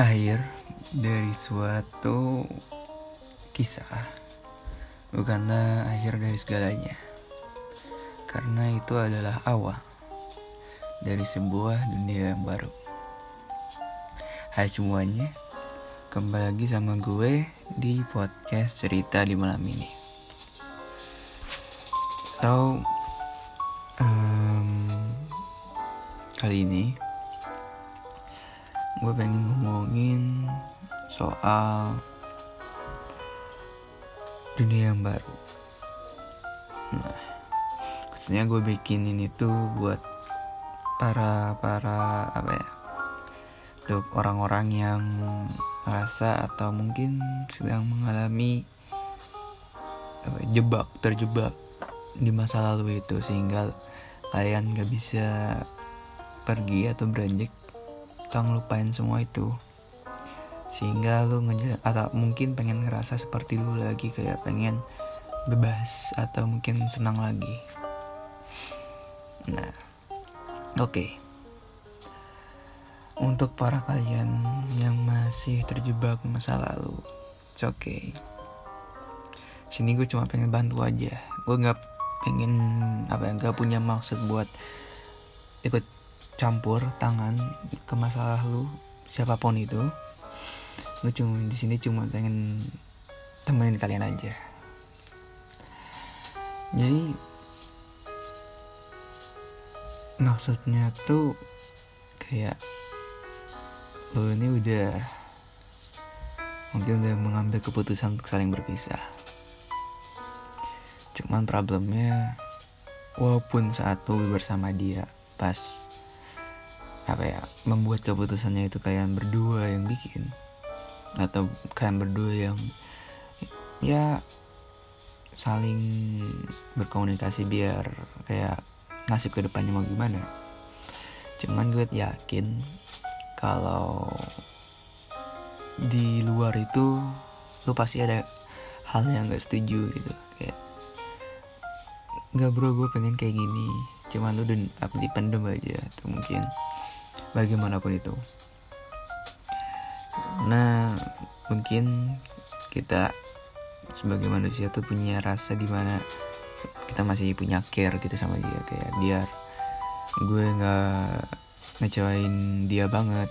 akhir dari suatu kisah bukanlah akhir dari segalanya. Karena itu adalah awal dari sebuah dunia yang baru. Hai semuanya kembali lagi sama gue di podcast cerita di malam ini. So um, kali ini gue pengen ngomongin soal dunia yang baru. Nah khususnya gue bikin ini tuh buat para para apa ya untuk orang-orang yang merasa atau mungkin sedang mengalami apa, jebak terjebak di masa lalu itu sehingga kalian gak bisa pergi atau beranjak atau ngelupain semua itu. Sehingga lu ngejalan atau mungkin pengen ngerasa seperti lu lagi kayak pengen bebas atau mungkin senang lagi. Nah oke. Okay. untuk para kalian yang masih terjebak masa lalu it's okay. Sini gue cuma pengen bantu aja. Gue nggak pengen apa ya nggak punya maksud buat ikut campur tangan ke masalah lu siapa pun itu lu cuma di sini cuma pengen temenin kalian aja. Jadi maksudnya tuh kayak lu ini udah mungkin udah mengambil keputusan untuk saling berpisah. Cuman problemnya walaupun saat lu bersama dia pas apa ya membuat keputusannya itu kalian berdua yang bikin. Atau kalian berdua yang ya saling berkomunikasi biar kayak nasib ke depannya mau gimana. Cuman gue yakin kalau di luar itu lu pasti ada hal yang gak setuju gitu. Kayak nggak bro gue pengen kayak gini. Cuman lu dan dipendem aja atau mungkin bagaimanapun itu. Nah mungkin kita sebagai manusia tuh punya rasa di mana kita masih punya care gitu sama dia. Kayak biar gue nggak ngecewain dia banget.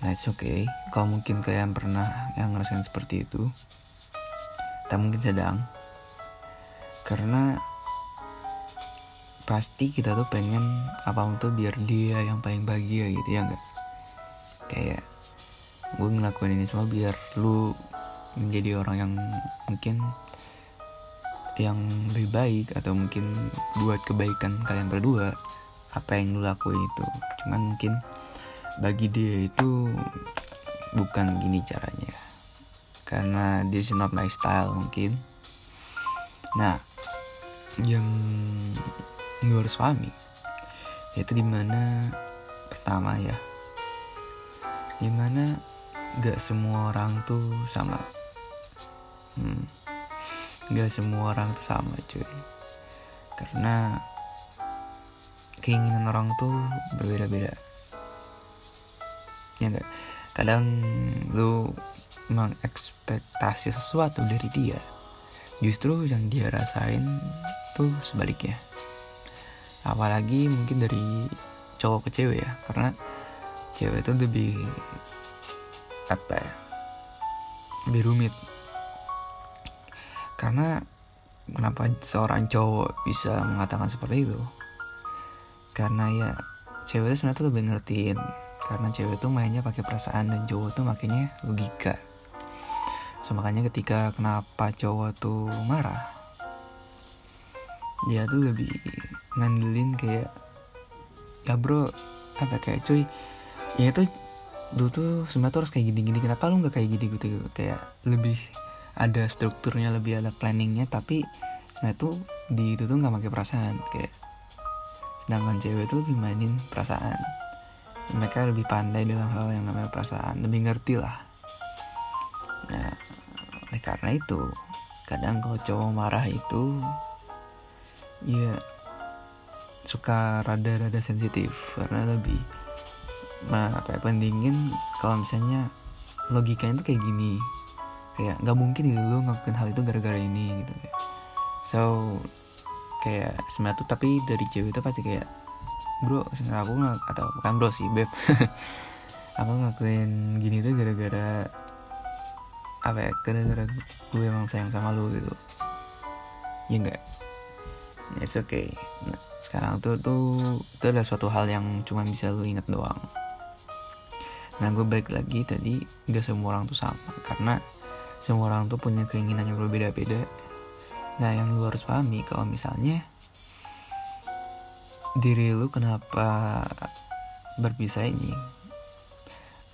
Nah it's okay. Kalau mungkin kalian pernah yang ngerasain seperti itu tak mungkin sedang. Karena pasti kita tuh pengen apa tuh biar dia yang paling bahagia gitu ya enggak kayak gue ngelakuin ini semua biar lu menjadi orang yang mungkin yang lebih baik atau mungkin buat kebaikan kalian berdua apa yang lu lakuin itu. Cuman mungkin bagi dia itu bukan gini caranya. Karena this is not my style mungkin. Nah yang lu harus pahami yaitu di mana pertama ya. Di mana gak semua orang tuh sama. Hmm, gak semua orang tuh sama cuy. Karena keinginan orang tuh berbeda-beda. Ya enggak kadang lu mengekspektasi sesuatu dari dia justru yang dia rasain tuh sebaliknya apalagi mungkin dari cowok ke cewek ya karena cewek itu lebih apa ya lebih rumit. Karena kenapa seorang cowok bisa mengatakan seperti itu? Karena ya cewek itu sebenarnya lebih ngertiin. Karena cewek itu mainnya pakai perasaan dan cowok tuh makanya logika. So makanya ketika kenapa cowok tuh marah dia tuh lebih ngandelin kayak ya bro apa kayak cuy ya itu dulu tuh sebenarnya tuh harus kayak gini-gini kenapa lu nggak kayak gini gitu kayak lebih ada strukturnya lebih ada planningnya tapi sebenarnya tuh di itu tuh nggak pakai perasaan kayak sedangkan cewek itu lebih mainin perasaan. Mereka lebih pandai dalam hal yang namanya perasaan lebih ngerti lah. Nah karena itu kadang kalau cowok marah itu ya suka rada-rada sensitif karena lebih apa ya, bandingin kalau misalnya logikanya tuh kayak gini. Kayak nggak mungkin gitu lo ngelakuin hal itu gara-gara ini gitu. So kayak sebenarnya tuh tapi dari cewek itu pasti kayak bro aku nggak atau bukan bro sih beb. Aku ngelakuin gini tuh gara-gara apa ya gara-gara gue emang sayang sama lu gitu. Ya enggak it's okay. Nah, sekarang tuh tuh itu adalah suatu hal yang cuma bisa lu inget doang. Nah gue balik lagi tadi gak semua orang tuh sama karena semua orang tuh punya keinginan yang berbeda-beda. Nah yang lu harus pahami kalau misalnya diri lu kenapa berpisah ini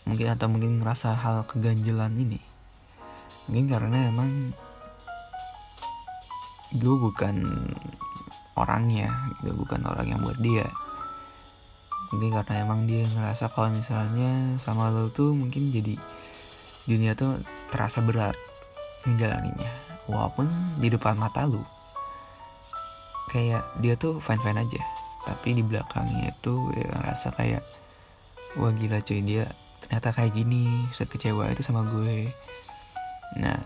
mungkin atau mungkin ngerasa hal keganjilan ini mungkin karena emang lu bukan orangnya gitu bukan orang yang buat dia. Mungkin karena emang dia ngerasa kalau misalnya sama lo tuh mungkin jadi dunia tuh terasa berat menjalaninya. Walaupun di depan mata lo kayak dia tuh fine fine aja. Tapi di belakangnya itu ya ngerasa kayak wah gila cuy dia ternyata kayak gini sekecewa itu sama gue. Nah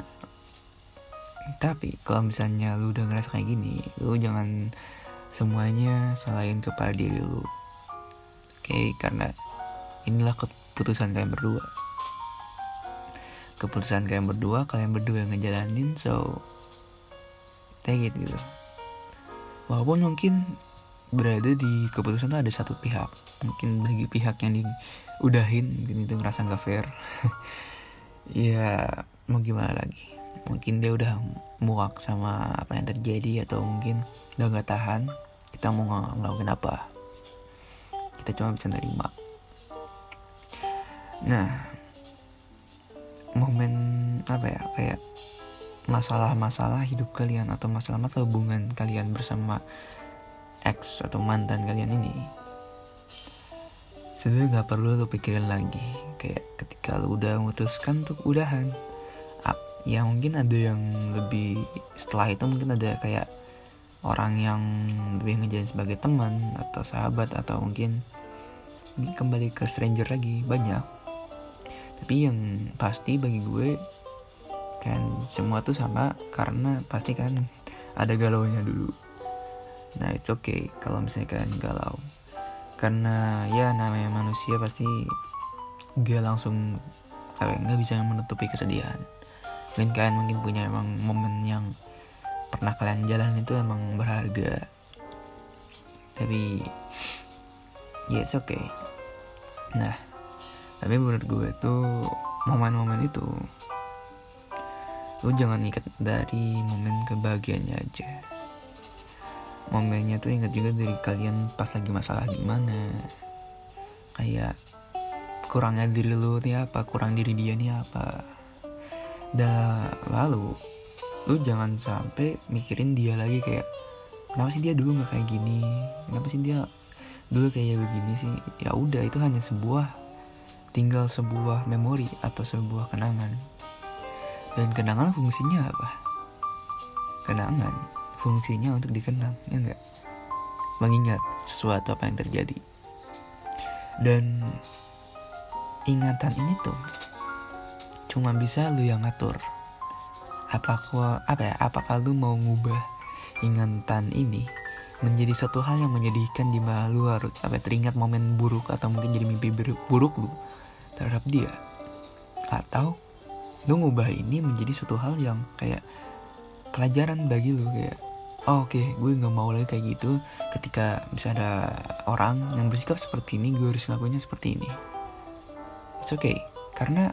tapi kalau misalnya lu udah ngerasa kayak gini lu jangan semuanya salahin kepada diri lu. Okay, karena inilah keputusan kalian berdua. Keputusan kalian berdua kalian berdua yang ngejalanin so take it gitu. Walaupun mungkin berada di keputusan itu ada satu pihak. Mungkin bagi pihak yang diudahin mungkin itu ngerasa nggak fair. Ya mau gimana lagi mungkin dia udah muak sama apa yang terjadi atau mungkin udah nggak tahan kita mau ngelakuin apa? Kita cuma bisa nerima. Nah momen apa ya? Kayak masalah-masalah hidup kalian atau masalah-masalah hubungan kalian bersama ex atau mantan kalian ini sebenarnya nggak perlu lo pikirin lagi. Kayak ketika lo udah memutuskan untuk udahan ya mungkin ada yang lebih setelah itu mungkin ada kayak orang yang lebih ngejalan sebagai teman atau sahabat atau mungkin kembali ke stranger lagi banyak. Tapi yang pasti bagi gue kan semua tuh sama karena pasti kan ada galaunya dulu. Nah it's okay kalau misalnya kalian galau. Karena ya namanya manusia pasti gak langsung nggak bisa menutupi kesedihan mungkin kalian mungkin punya emang momen yang pernah kalian jalan itu emang berharga. Tapi ya yes, oke okay. Nah tapi menurut gue tuh momen-momen itu lu jangan ikat dari momen kebahagiaannya aja. Momennya tuh ingat juga dari kalian pas lagi masalah gimana. Kayak kurangnya diri lu nih apa kurang diri dia nih apa dan lalu lu jangan sampai mikirin dia lagi kayak kenapa sih dia dulu nggak kayak gini? Kenapa sih dia dulu kayak begini sih? Ya udah itu hanya sebuah tinggal sebuah memori atau sebuah kenangan. Dan kenangan fungsinya apa? Kenangan fungsinya untuk dikenang ya enggak mengingat sesuatu apa yang terjadi. Dan ingatan ini tuh cuma bisa lu yang ngatur. Apakah apa ya apakah lu mau ngubah ingatan ini menjadi satu hal yang menyedihkan di mana lu harus sampai teringat momen buruk atau mungkin jadi mimpi buruk lu terhadap dia? Atau lu ngubah ini menjadi suatu hal yang kayak pelajaran bagi lu kayak oh, oke okay, gue nggak mau lagi kayak gitu ketika bisa ada orang yang bersikap seperti ini gue harus ngelakuinnya seperti ini. It's okay karena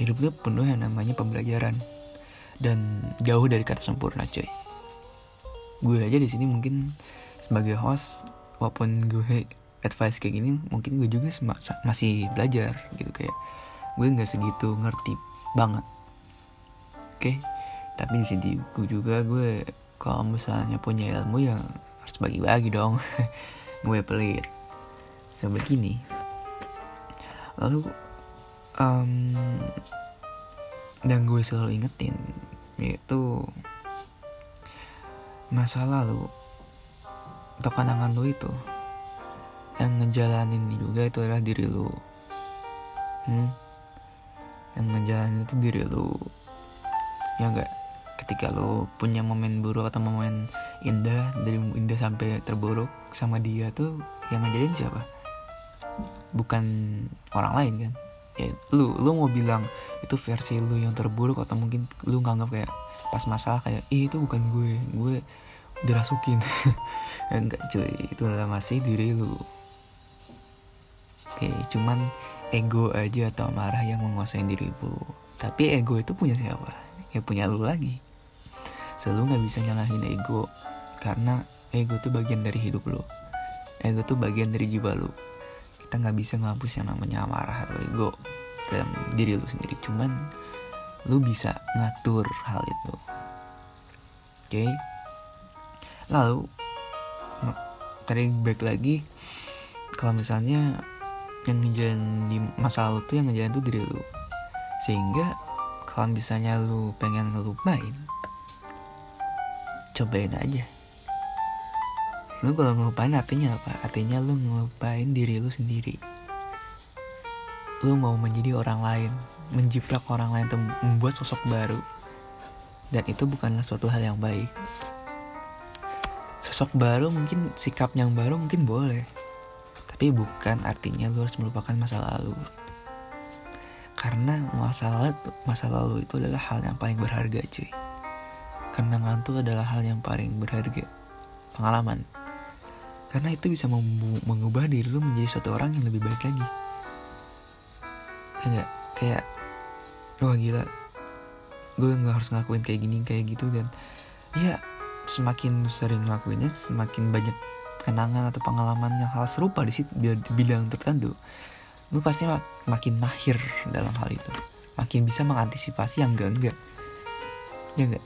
hidup lu penuh yang namanya pembelajaran. Dan jauh dari kata sempurna cuy gue aja di sini mungkin sebagai host walaupun gue advice kayak gini mungkin gue juga masih belajar gitu. Kayak gue nggak segitu ngerti banget. Oke? Okay? tapi di sini gue juga gue kalau misalnya punya ilmu yang harus bagi-bagi dong. Gue pelit. So begini lalu um, dan gue selalu ingetin yaitu masa lalu atau kenangan lu itu yang ngejalanin juga itu adalah diri lu. Hmm? yang ngejalanin itu diri lu. Ya enggak ketika lu punya momen buruk atau momen indah dari indah sampai terburuk sama dia tuh yang ngajarin siapa? Bukan orang lain kan ya lu lu mau bilang itu versi lu yang terburuk atau mungkin lu nganggap kayak pas masalah kayak ih itu bukan gue gue dirasukin. Enggak cuy itu adalah masih diri lu. Oke cuman ego aja atau marah yang menguasai dirimu tapi ego itu punya siapa? Ya punya lu lagi. Selalu nggak bisa nyalahin ego karena ego itu bagian dari hidup lu. Ego itu bagian dari jiwa lu kita nggak bisa ngapus yang namanya marah atau ego dalam diri lu sendiri. Cuman lu bisa ngatur hal itu. Oke? Okay? lalu tadi back lagi kalau misalnya yang ngejalan di masa lalu tuh yang ngejalan tuh diri lu. Sehingga kalau misalnya lu pengen ngelupain cobain aja lu kalau ngelupain artinya apa? Artinya lu ngelupain diri lu sendiri. Lu mau menjadi orang lain menjiplak orang lain untuk membuat sosok baru. Dan itu bukanlah suatu hal yang baik. Sosok baru mungkin sikap yang baru mungkin boleh. Tapi bukan artinya lu harus melupakan masa lalu. Karena masa lalu masa lalu itu adalah hal yang paling berharga cuy. Kenangan itu adalah hal yang paling berharga. Pengalaman karena itu bisa mengubah diri lu menjadi suatu orang yang lebih baik lagi. Enggak kayak wah gila gue nggak harus ngelakuin kayak gini kayak gitu dan ya semakin sering ngelakuinnya semakin banyak kenangan atau pengalaman yang hal serupa di situ bidang tertentu lu pasti mak makin mahir dalam hal itu. Makin bisa mengantisipasi yang enggak enggak ya enggak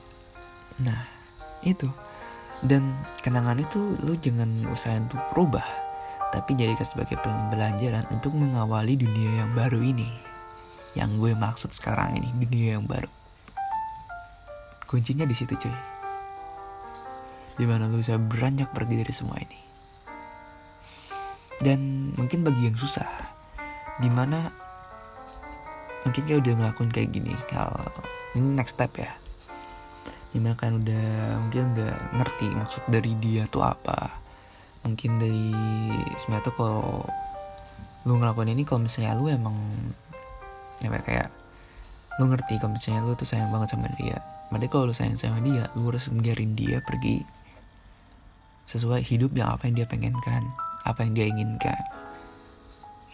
nah itu dan kenangan itu lu jangan usaha untuk berubah tapi jadikan sebagai pembelajaran untuk mengawali dunia yang baru ini. Yang gue maksud sekarang ini dunia yang baru. Kuncinya di situ cuy. Di mana lu bisa beranjak pergi dari semua ini. Dan mungkin bagi yang susah di mana mungkin kayak udah ngelakuin kayak gini kalau ini next step ya di mana kan udah mungkin udah ngerti maksud dari dia tuh apa. Mungkin dari sebenarnya tuh kalau lu ngelakuin ini kalau misalnya lu emang ya kayak lu ngerti kalau misalnya lu tuh sayang banget sama dia. Berarti kalau lu sayang sama dia lu harus biarin dia pergi sesuai hidup yang apa yang dia pengenkan apa yang dia inginkan.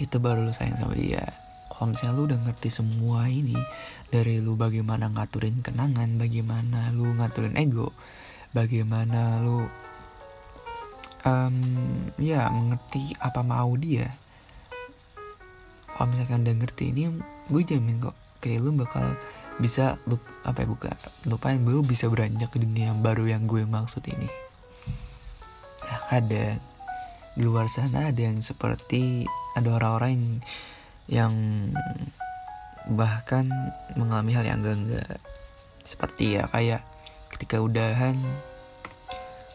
Itu baru lu sayang sama dia kalau misalnya lu udah ngerti semua ini dari lu bagaimana ngaturin kenangan bagaimana lu ngaturin ego bagaimana lu um, ya mengerti apa mau dia. Kalau misalkan udah ngerti ini gue jamin kok kayak lu bakal bisa lu apa ya buka lupain lu bisa beranjak ke dunia yang baru yang gue maksud ini. Kadang di luar sana ada yang seperti ada orang-orang yang, yang bahkan mengalami hal yang enggak-enggak seperti ya kayak ketika udahan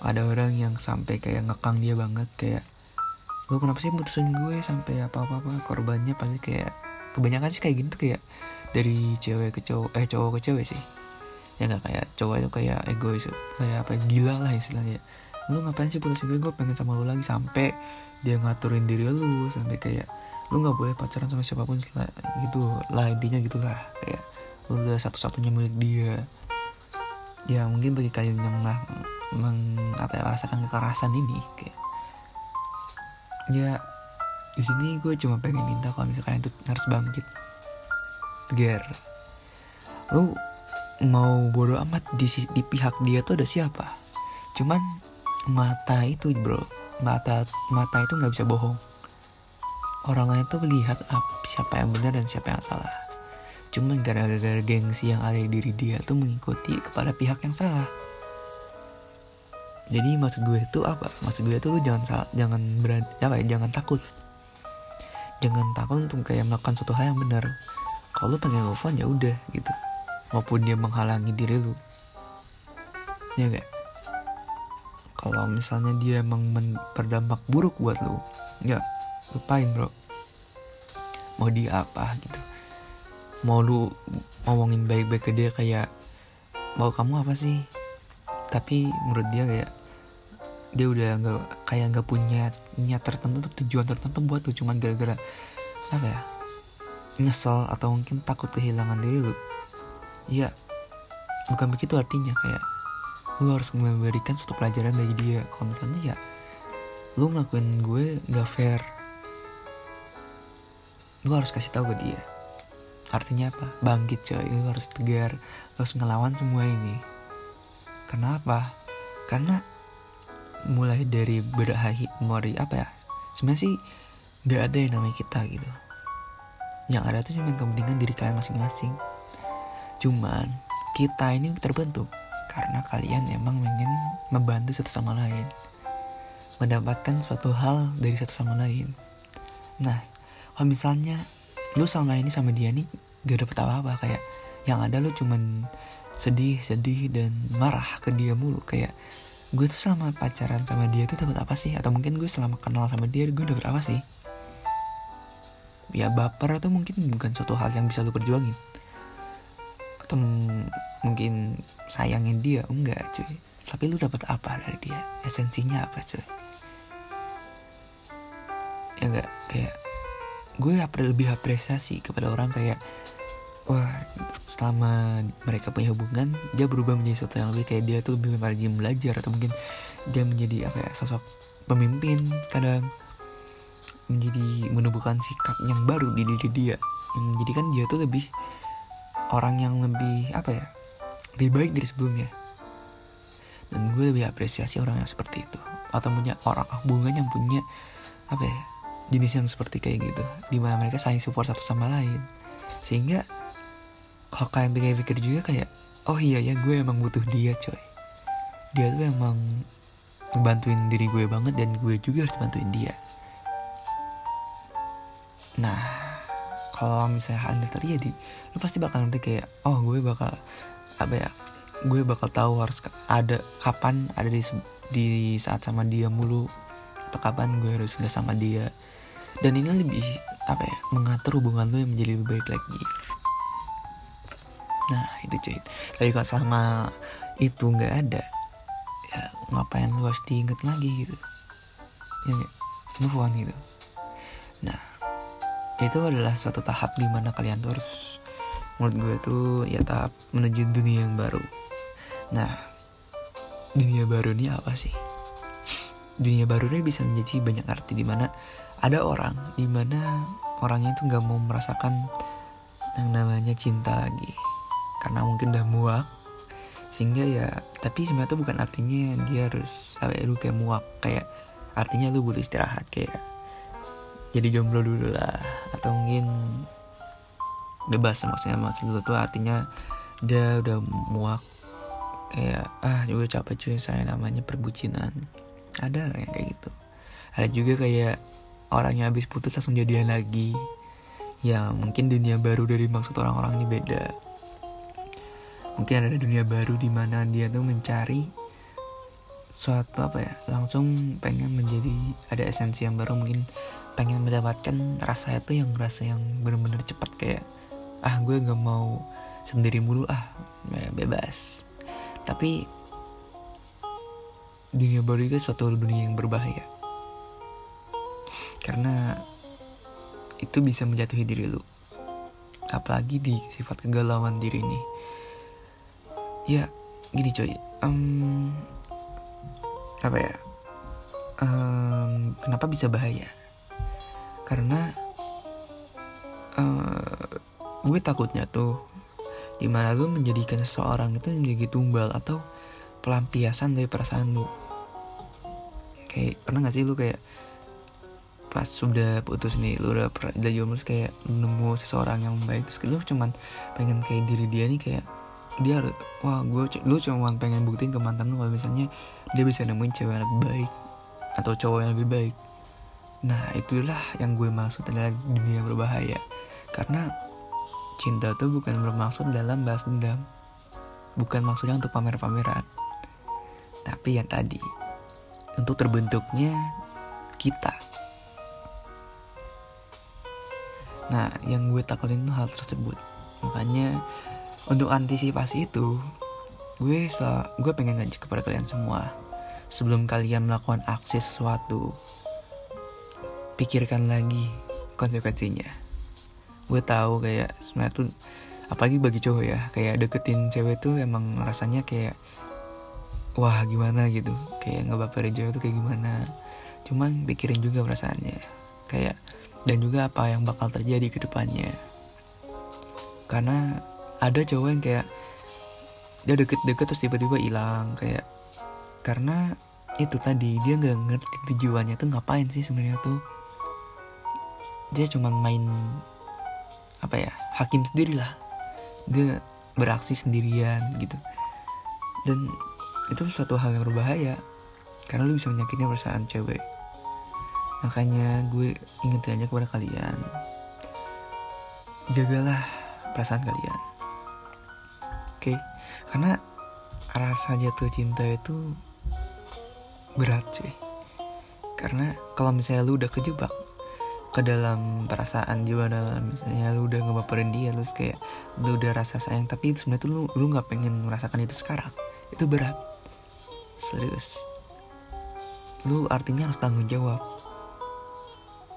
ada orang yang sampai kayak ngekang dia banget kayak lu kenapa sih mutusin gue sampai apa apa apa korbannya pasti kayak kebanyakan sih kayak gitu kayak dari cewek ke cowok eh cowok ke cewek sih. Ya nggak kayak cowok itu kayak egois kayak apa gila lah istilahnya. Lu ngapain sih putusin gue? Gue pengen sama lu lagi. Sampai dia ngaturin diri lu sampai kayak lu nggak boleh pacaran sama siapa pun setelah gitu lah intinya gitulah kayak lu udah satu-satunya milik dia. Ya mungkin bagi kalian yang lah meng, apa ya, merasakan kekerasan ini kayak ya di sini gue cuma pengen minta kalau misalkan itu harus bangkit. Ger lu mau bodoh amat di, di pihak dia tuh ada siapa. Cuman mata itu bro mata mata itu nggak bisa bohong orang lain tuh melihat apa siapa yang benar dan siapa yang salah. Cuman gara-gara gengsi yang ada di diri dia tuh mengikuti kepada pihak yang salah. Jadi maksud gue itu apa? Maksud gue itu jangan salah jangan berani apa ya jangan takut. Jangan takut untuk kayak melakukan suatu hal yang benar. Kalau lu pengen move on ya udah gitu. Maupun dia menghalangi diri lu. Ya gak kalau misalnya dia emang berdampak buruk buat lu ya lupain bro. Mau dia apa gitu. Mau lu ngomongin baik-baik ke dia kayak mau kamu apa sih? Tapi menurut dia kayak dia udah nggak kayak nggak punya niat tertentu tujuan tertentu buat lu. Cuman gara-gara apa ya nyesel atau mungkin takut kehilangan diri lu. Ya bukan begitu artinya. Kayak lu harus memberikan suatu pelajaran bagi dia. Kalau misalnya ya lu ngelakuin gue nggak fair lu harus kasih tahu ke dia. Artinya apa? Bangkit coy. Lu harus tegar. Lu harus ngelawan semua ini. Kenapa? Karena mulai dari berakhir dari apa ya? Sebenarnya sih nggak ada yang namanya kita gitu. Yang ada tuh cuma kepentingan diri kalian masing-masing. Cuman kita ini terbentuk karena kalian emang ingin membantu satu sama lain. Mendapatkan suatu hal dari satu sama lain. Nah kalau misalnya lu sama ini sama dia nih gak dapet apa-apa. Kayak yang ada lu cuman sedih sedih dan marah ke dia mulu. Kayak gue tuh selama pacaran sama dia tuh dapat apa sih? Atau mungkin gue selama kenal sama dia gue dapet apa sih? Ya baper atau mungkin bukan suatu hal yang bisa lu perjuangin. Atau mungkin sayangin dia enggak cuy. Tapi lu dapat apa dari dia? Esensinya apa cuy? Ya enggak? Kayak gue lebih apresiasi kepada orang kayak wah selama mereka punya hubungan dia berubah menjadi sesuatu yang lebih kayak dia tuh lebih rajin belajar atau mungkin dia menjadi apa ya sosok pemimpin kadang menjadi menumbuhkan sikap yang baru di diri dia. Yang menjadikan dia tuh lebih orang yang lebih apa ya lebih baik dari sebelumnya. Dan gue lebih apresiasi orang yang seperti itu. Atau punya orang hubungan yang punya apa ya jenis yang seperti kayak gitu di mana mereka saling support satu sama lain. Sehingga kalau kalian pikir-pikir juga kayak oh iya ya gue emang butuh dia coy. Dia tuh emang ngebantuin diri gue banget dan gue juga harus bantuin dia. Nah kalau misalnya ini terjadi lu pasti bakal nanti kayak oh gue bakal apa ya gue bakal tahu harus ada kapan ada di di saat sama dia mulu atau kapan gue harus nggak sama dia dan ini lebih apa ya mengatur hubungan lo yang menjadi lebih baik lagi. Nah itu cuy. Tapi kalau sama itu nggak ada ya ngapain lu harus diinget lagi gitu? Ya gak? move on gitu. Nah itu adalah suatu tahap di mana kalian tuh harus menurut gue tuh ya tahap menuju dunia yang baru. Nah dunia baru ini apa sih? Dunia baru ini bisa menjadi banyak arti di mana ada orang di mana orangnya itu nggak mau merasakan yang namanya cinta lagi. Karena mungkin udah muak. Sehingga ya tapi sebenarnya itu bukan artinya dia harus ya lu kayak muak. Kayak artinya lu butuh istirahat kayak jadi jomblo dulu lah. Atau mungkin bebas maksudnya maksud lu tuh artinya dia udah muak. Kayak ah juga capek cuy saya namanya perbucinan. Ada yang kayak gitu. Ada juga kayak orangnya habis putus langsung jadian lagi. Ya mungkin dunia baru dari maksud orang-orang ini beda. Mungkin ada dunia baru di mana dia tuh mencari suatu apa ya langsung pengen menjadi ada esensi yang baru mungkin pengen mendapatkan rasa itu yang rasa yang benar-benar cepat kayak ah gue gak mau sendiri mulu ah ya, bebas. Tapi dunia baru itu suatu dunia yang berbahaya karena itu bisa menjatuhi diri lu. Apalagi di sifat kegalauan diri ini. Ya gini coy um, apa ya? Um, kenapa bisa bahaya? Karena uh, gue takutnya tuh di mana lu menjadikan seseorang itu menjadi tumbal atau pelampiasan dari perasaan lu. Kayak pernah gak sih lu kayak pas sudah putus nih lu udah udah jomblo kayak nemu seseorang yang baik terus lu cuman pengen kayak diri dia nih kayak dia wah gue lu cuma pengen buktiin ke mantan lu kalau misalnya dia bisa nemuin cewek yang lebih baik atau cowok yang lebih baik. Nah itulah yang gue maksud adalah dunia berbahaya. Karena cinta tuh bukan bermaksud dalam balas dendam. Bukan maksudnya untuk pamer-pameran. Tapi yang tadi untuk terbentuknya kita nah yang gue takutin tuh hal tersebut. Makanya untuk antisipasi itu gue gue pengen ngajak kepada kalian semua sebelum kalian melakukan aksi sesuatu pikirkan lagi konsekuensinya. Gue tahu kayak sebenarnya tuh apalagi bagi cowok ya kayak deketin cewek tuh emang rasanya kayak wah gimana gitu? Kayak ngebaperin cewek tuh kayak gimana? Cuman pikirin juga perasaannya. Kayak dan juga apa yang bakal terjadi ke depannya. Karena ada cowok yang kayak dia deket-deket terus tiba-tiba hilang kayak karena itu tadi dia nggak ngerti tujuannya tuh ngapain sih sebenarnya tuh. Dia cuma main apa ya hakim sendiri lah dia beraksi sendirian gitu. Dan itu suatu hal yang berbahaya karena lu bisa menyakiti perasaan cewek makanya gue ingetin aja kepada kalian jagalah perasaan kalian. Oke? Okay? karena rasa jatuh cinta itu berat cuy. Karena kalau misalnya lu udah kejebak ke dalam perasaan juga dalam misalnya lu udah ngebaperin dia lu kayak lu udah rasa sayang tapi sebenarnya tuh lu lu nggak pengen merasakan itu sekarang. Itu berat. Serius. Lu artinya harus tanggung jawab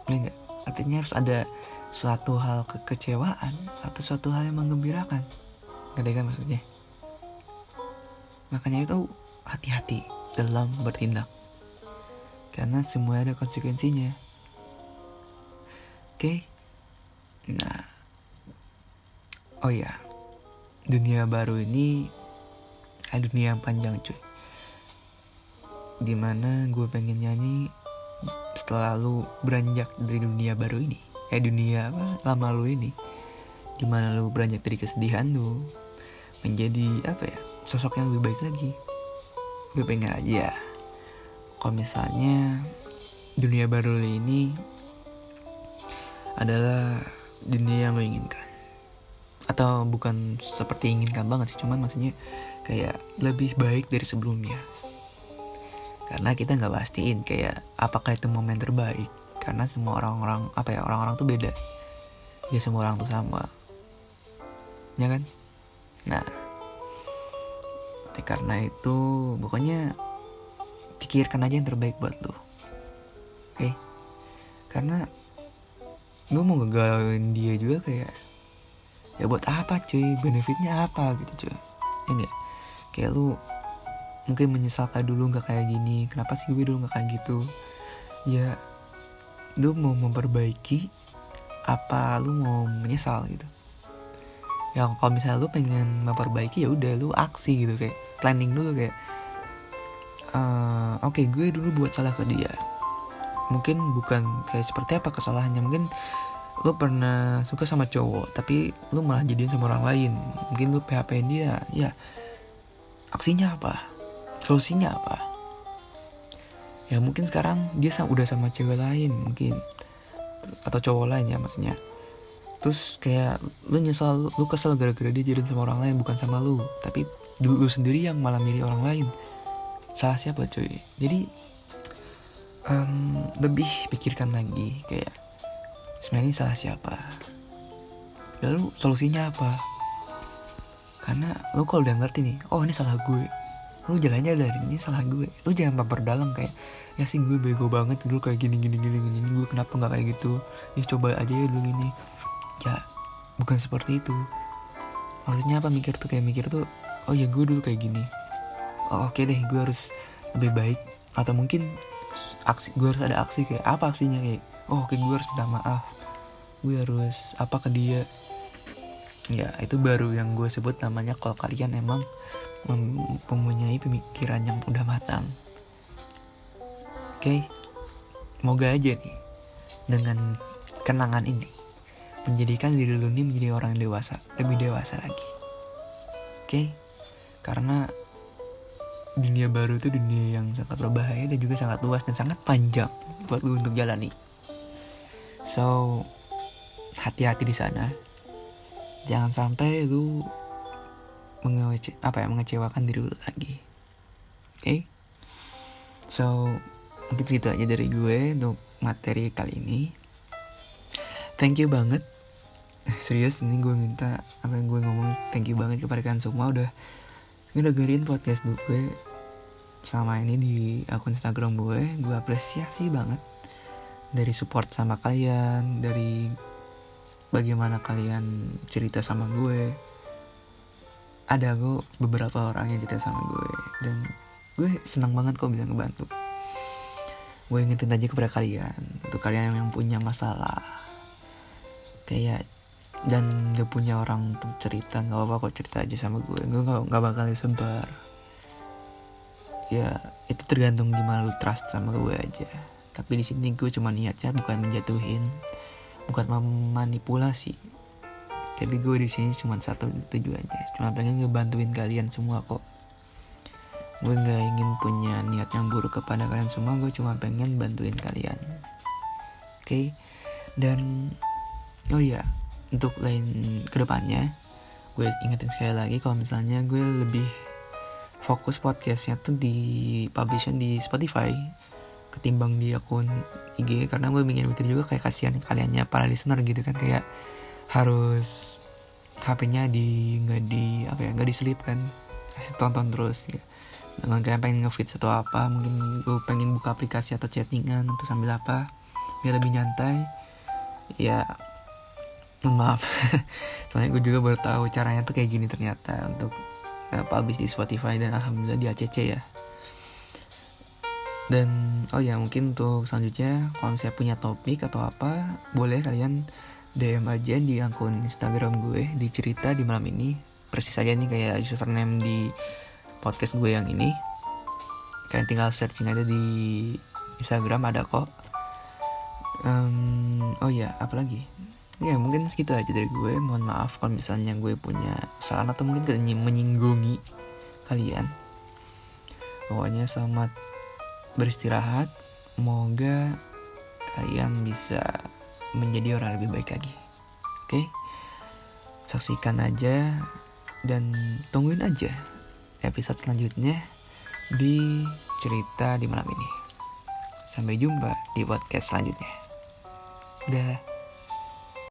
enggak artinya harus ada suatu hal kekecewaan atau suatu hal yang menggembirakan ngerti kan maksudnya makanya itu hati-hati dalam bertindak karena semua ada konsekuensinya Oke. Okay? Nah. Oh ya. Dunia baru ini ada dunia yang panjang cuy. Di mana gue pengen nyanyi setelah lu beranjak dari dunia baru ini. Eh dunia apa lama lu ini. Di mana lu beranjak dari kesedihan lu. Menjadi apa ya. Sosok yang lebih baik lagi. Gue pengen aja. Kalau misalnya dunia baru ini adalah dunia yang lo inginkan atau bukan seperti inginkan banget sih cuman maksudnya kayak lebih baik dari sebelumnya karena kita nggak pastiin kayak apakah itu momen terbaik. Karena semua orang-orang apa ya orang-orang tuh beda. Ya semua orang tuh sama. Ya kan? Nah karena itu pokoknya pikirkan aja yang terbaik buat lo oke? Okay? karena gue mau ngegalauin dia juga kayak ya buat apa cuy? Benefitnya apa? Gitu cuy. Ya enggak kayak lu mungkin menyesal kayak dulu nggak kayak gini. Kenapa sih gue dulu nggak kayak gitu? Ya lu mau memperbaiki apa lu mau menyesal gitu. Ya kalau misalnya lu pengen memperbaiki ya udah lu aksi gitu kayak planning dulu kayak uh, oke okay, gue dulu buat salah ke dia. Mungkin bukan kayak seperti apa kesalahannya. Mungkin lu pernah suka sama cowok tapi lu malah jadian sama orang lain. Mungkin lu PHP dia ya aksinya apa solusinya apa? Ya mungkin sekarang dia sama, udah sama cewek lain mungkin. Atau cowok lain ya maksudnya. Terus kayak lu nyesal lu, lu kesel gara-gara dia jadian sama orang lain bukan sama lu. Tapi dulu lu sendiri yang malah milih orang lain. Salah siapa cuy? Jadi um, lebih pikirkan lagi kayak sebenarnya salah siapa? Lalu solusinya apa? Karena lo kalau udah ngerti nih oh ini salah gue lu jalannya dari ini salah gue. Lu jangan dalam kayak ya sih gue bego banget dulu kayak gini gini gini gini. Gue kenapa nggak kayak gitu? Ya coba aja ya dulu ini. Ya bukan seperti itu. Maksudnya apa? Mikir tuh kayak mikir tuh oh ya gue dulu kayak gini. Oh, oke okay deh gue harus lebih baik. Atau mungkin aksi gue harus ada aksi kayak apa aksinya? Kayak oh oke gue harus minta maaf. Gue harus apa ke dia? Ya itu baru yang gue sebut namanya kalau kalian emang mempunyai pemikiran yang udah matang oke okay? moga aja nih dengan kenangan ini menjadikan diri lu ini menjadi orang dewasa lebih dewasa lagi oke okay? karena dunia baru itu dunia yang sangat berbahaya dan juga sangat luas dan sangat panjang buat lu untuk jalani. So, hati-hati di sana. Jangan sampai lu mengece apa ya mengecewakan diri lu lagi. Oke? Okay? So, mungkin segitu aja dari gue untuk materi kali ini. Thank you banget serius ini gue minta apa yang gue ngomong thank you banget kepada kalian semua udah ngedengerin podcast gue sama ini di akun Instagram gue gue apresiasi banget dari support sama kalian dari bagaimana kalian cerita sama gue ada kok beberapa orang yang cerita sama gue dan gue senang banget kok bisa ngebantu. Gue ingetin aja kepada kalian untuk kalian yang punya masalah. Kayak dan gak punya orang untuk cerita nggak apa-apa kok cerita aja sama gue. Gue nggak nggak bakal disebar. Ya itu tergantung gimana lu trust sama gue aja. Tapi di sini gue cuma niatnya bukan menjatuhin bukan memanipulasi tapi gue di sini cuma satu tujuannya cuma pengen ngebantuin kalian semua kok. Gue nggak ingin punya niat yang buruk kepada kalian semua gue cuma pengen bantuin kalian. Oke? Okay? dan oh ya untuk lain ke depannya gue ingetin sekali lagi kalau misalnya gue lebih fokus podcastnya tuh di publishing di Spotify ketimbang di akun IG karena gue ingin mikir juga kayak kasihan kaliannya para listener gitu kan kayak harus HP-nya di nggak di apa ya nggak diselip kan. Kasih tonton terus ya. Dengan kayak pengen ngefit atau apa mungkin gue pengen buka aplikasi atau chattingan untuk sambil apa biar lebih nyantai. Ya maaf. Soalnya gue juga baru tahu caranya tuh kayak gini ternyata untuk uh, publish di Spotify dan alhamdulillah di ACC ya. Dan oh ya mungkin untuk selanjutnya kalau misalnya punya topik atau apa boleh kalian DM aja di akun Instagram gue di cerita di malam ini. Persis aja nih kayak username di podcast gue yang ini. Kalian tinggal searching aja di Instagram ada kok. Um, oh ya apalagi ya mungkin segitu aja dari gue. Mohon maaf kalau misalnya gue punya salah atau mungkin menyinggungi kalian. Pokoknya selamat beristirahat. Semoga kalian bisa menjadi orang lebih baik lagi. Oke? Saksikan aja dan tungguin aja episode selanjutnya di cerita di malam ini. Sampai jumpa di podcast selanjutnya. Dah